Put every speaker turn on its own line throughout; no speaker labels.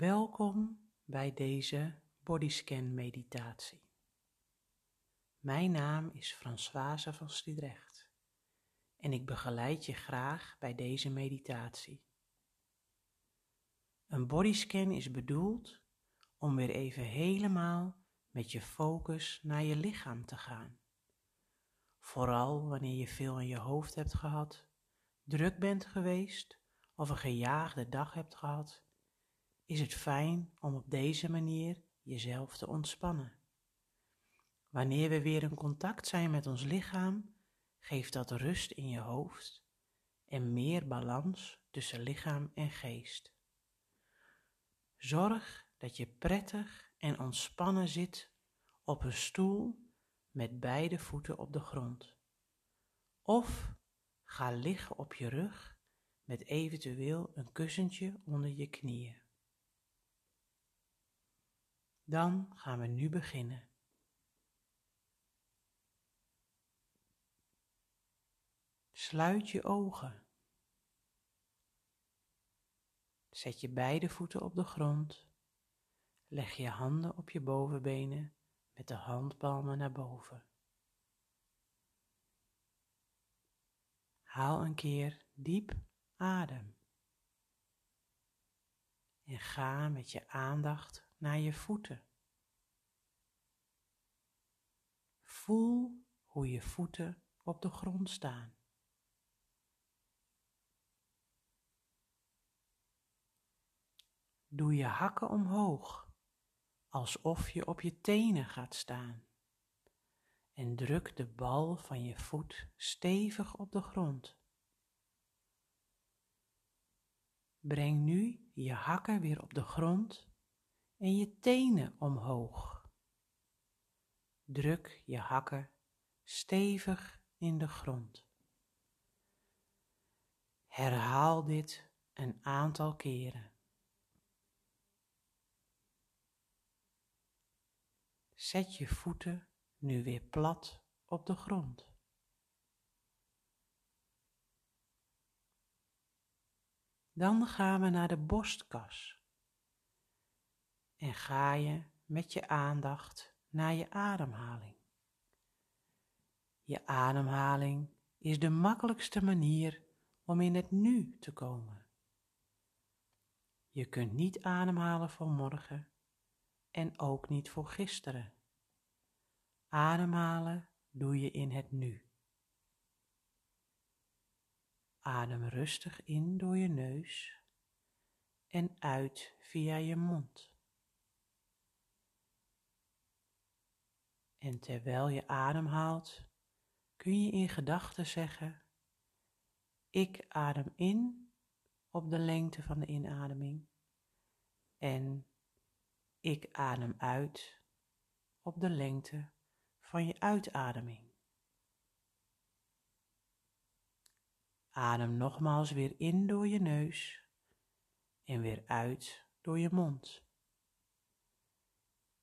Welkom bij deze bodyscan meditatie. Mijn naam is Françoise van Stiedrecht en ik begeleid je graag bij deze meditatie. Een bodyscan is bedoeld om weer even helemaal met je focus naar je lichaam te gaan. Vooral wanneer je veel in je hoofd hebt gehad, druk bent geweest of een gejaagde dag hebt gehad is het fijn om op deze manier jezelf te ontspannen. Wanneer we weer in contact zijn met ons lichaam, geeft dat rust in je hoofd en meer balans tussen lichaam en geest. Zorg dat je prettig en ontspannen zit op een stoel met beide voeten op de grond. Of ga liggen op je rug met eventueel een kussentje onder je knieën. Dan gaan we nu beginnen. Sluit je ogen. Zet je beide voeten op de grond. Leg je handen op je bovenbenen met de handpalmen naar boven. Haal een keer diep adem. En ga met je aandacht naar je voeten. Voel hoe je voeten op de grond staan. Doe je hakken omhoog, alsof je op je tenen gaat staan. En druk de bal van je voet stevig op de grond. Breng nu je hakken weer op de grond en je tenen omhoog. Druk je hakken stevig in de grond. Herhaal dit een aantal keren. Zet je voeten nu weer plat op de grond. Dan gaan we naar de borstkas en ga je met je aandacht naar je ademhaling. Je ademhaling is de makkelijkste manier om in het nu te komen. Je kunt niet ademhalen voor morgen en ook niet voor gisteren. Ademhalen doe je in het nu. Adem rustig in door je neus en uit via je mond. En terwijl je ademhaalt, kun je in gedachten zeggen: Ik adem in op de lengte van de inademing en ik adem uit op de lengte van je uitademing. Adem nogmaals weer in door je neus en weer uit door je mond.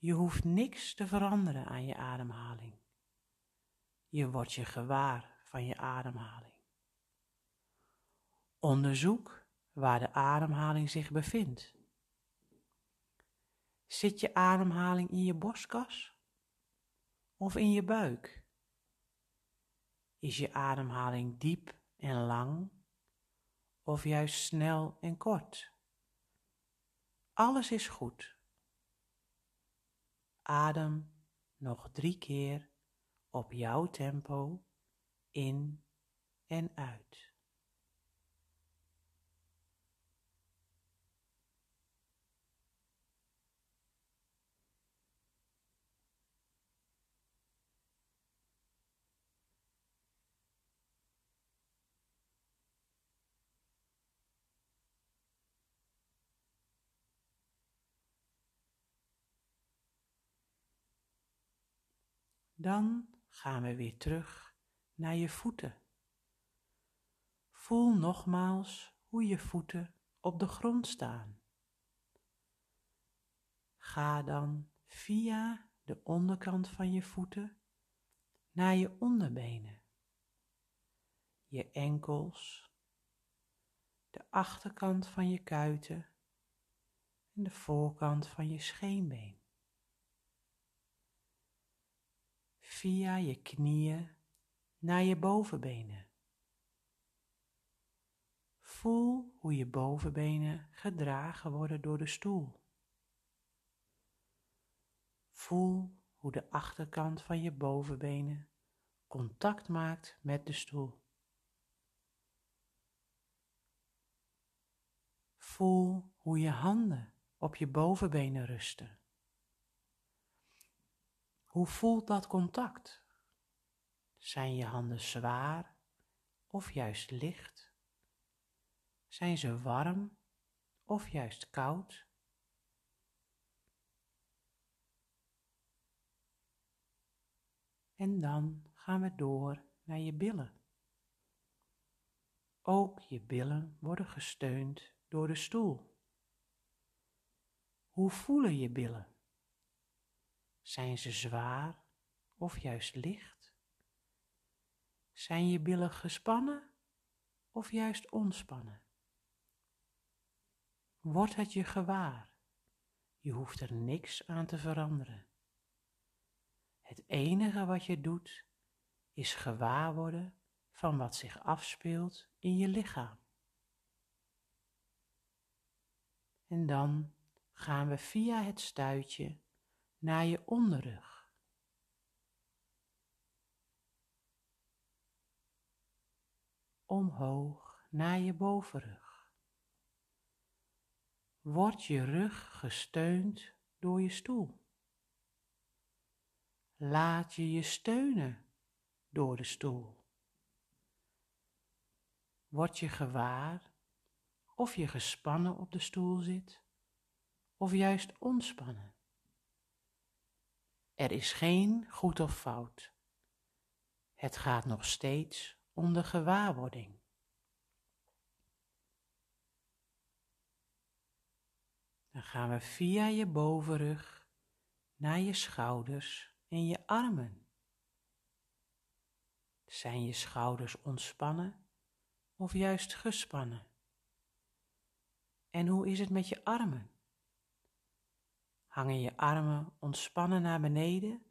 Je hoeft niks te veranderen aan je ademhaling. Je wordt je gewaar van je ademhaling. Onderzoek waar de ademhaling zich bevindt. Zit je ademhaling in je borstkas of in je buik? Is je ademhaling diep en lang of juist snel en kort? Alles is goed. Adem nog drie keer op jouw tempo in en uit. Dan gaan we weer terug naar je voeten. Voel nogmaals hoe je voeten op de grond staan. Ga dan via de onderkant van je voeten naar je onderbenen, je enkels, de achterkant van je kuiten en de voorkant van je scheenbeen. Via je knieën naar je bovenbenen. Voel hoe je bovenbenen gedragen worden door de stoel. Voel hoe de achterkant van je bovenbenen contact maakt met de stoel. Voel hoe je handen op je bovenbenen rusten. Hoe voelt dat contact? Zijn je handen zwaar of juist licht? Zijn ze warm of juist koud? En dan gaan we door naar je billen. Ook je billen worden gesteund door de stoel. Hoe voelen je billen? Zijn ze zwaar of juist licht? Zijn je billen gespannen of juist ontspannen? Wordt het je gewaar? Je hoeft er niks aan te veranderen. Het enige wat je doet is gewaar worden van wat zich afspeelt in je lichaam. En dan gaan we via het stuitje naar je onderrug. Omhoog naar je bovenrug. Wordt je rug gesteund door je stoel. Laat je je steunen door de stoel. Word je gewaar of je gespannen op de stoel zit of juist ontspannen. Er is geen goed of fout. Het gaat nog steeds om de gewaarwording. Dan gaan we via je bovenrug naar je schouders en je armen. Zijn je schouders ontspannen of juist gespannen? En hoe is het met je armen? Hangen je armen ontspannen naar beneden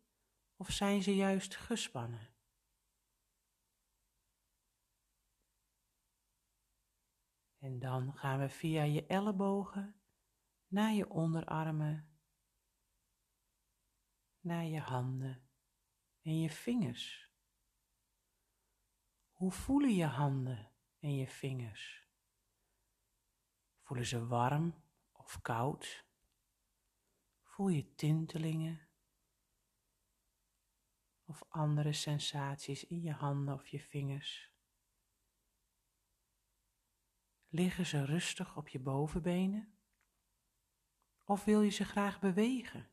of zijn ze juist gespannen? En dan gaan we via je ellebogen naar je onderarmen, naar je handen en je vingers. Hoe voelen je handen en je vingers? Voelen ze warm of koud? Voel je tintelingen of andere sensaties in je handen of je vingers? Liggen ze rustig op je bovenbenen? Of wil je ze graag bewegen?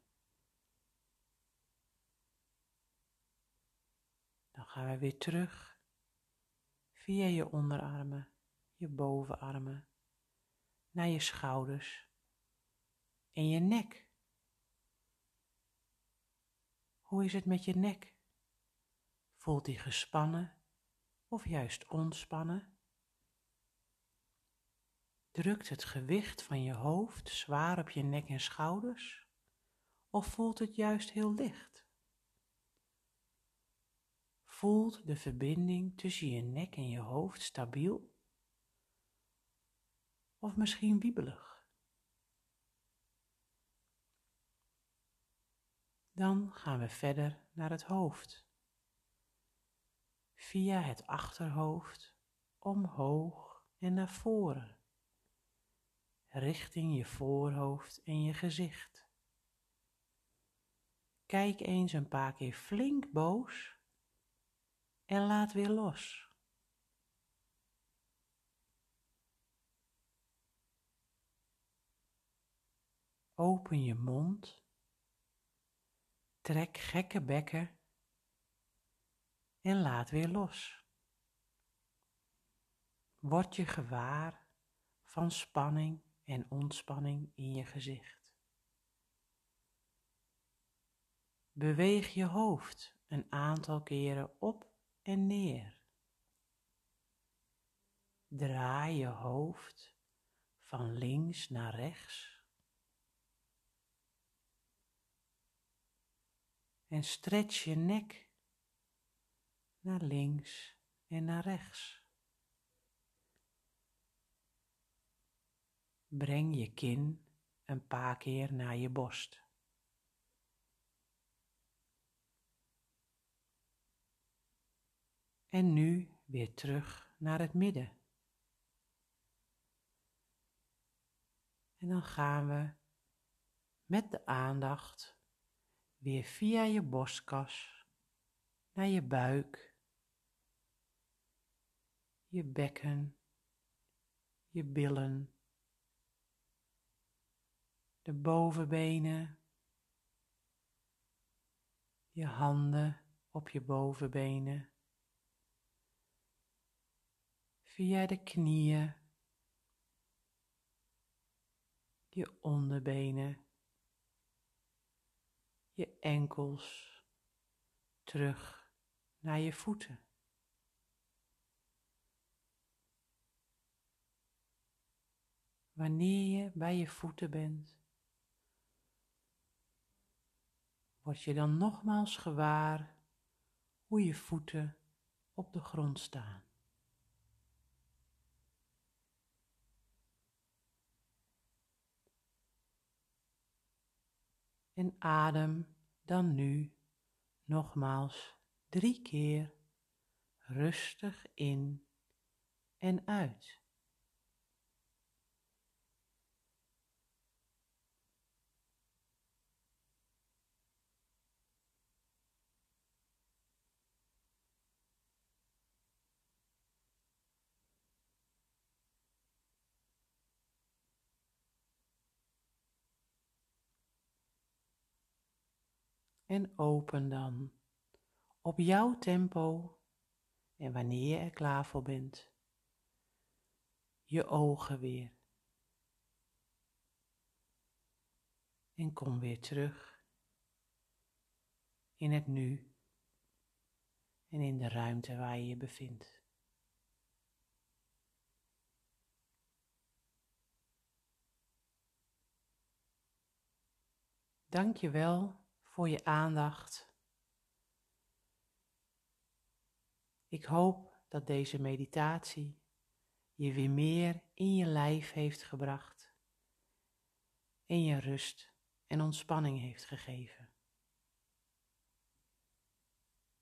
Dan gaan we weer terug via je onderarmen, je bovenarmen, naar je schouders en je nek. Hoe is het met je nek? Voelt die gespannen of juist ontspannen? Drukt het gewicht van je hoofd zwaar op je nek en schouders? Of voelt het juist heel licht? Voelt de verbinding tussen je nek en je hoofd stabiel? Of misschien wiebelig? Dan gaan we verder naar het hoofd. Via het achterhoofd omhoog en naar voren, richting je voorhoofd en je gezicht. Kijk eens een paar keer flink boos en laat weer los. Open je mond Trek gekke bekken en laat weer los. Word je gewaar van spanning en ontspanning in je gezicht. Beweeg je hoofd een aantal keren op en neer. Draai je hoofd van links naar rechts En stretch je nek naar links en naar rechts. Breng je kin een paar keer naar je borst. En nu weer terug naar het midden. En dan gaan we met de aandacht weer via je borstkas naar je buik, je bekken, je billen, de bovenbenen, je handen op je bovenbenen, via de knieën, je onderbenen, je enkels, terug naar je voeten. Wanneer je bij je voeten bent, word je dan nogmaals gewaar hoe je voeten op de grond staan. En adem dan nu nogmaals drie keer rustig in en uit. En open dan op jouw tempo en wanneer je er klaar voor bent, je ogen weer. En kom weer terug in het nu en in de ruimte waar je je bevindt. Dank je wel voor je aandacht. Ik hoop dat deze meditatie je weer meer in je lijf heeft gebracht en je rust en ontspanning heeft gegeven.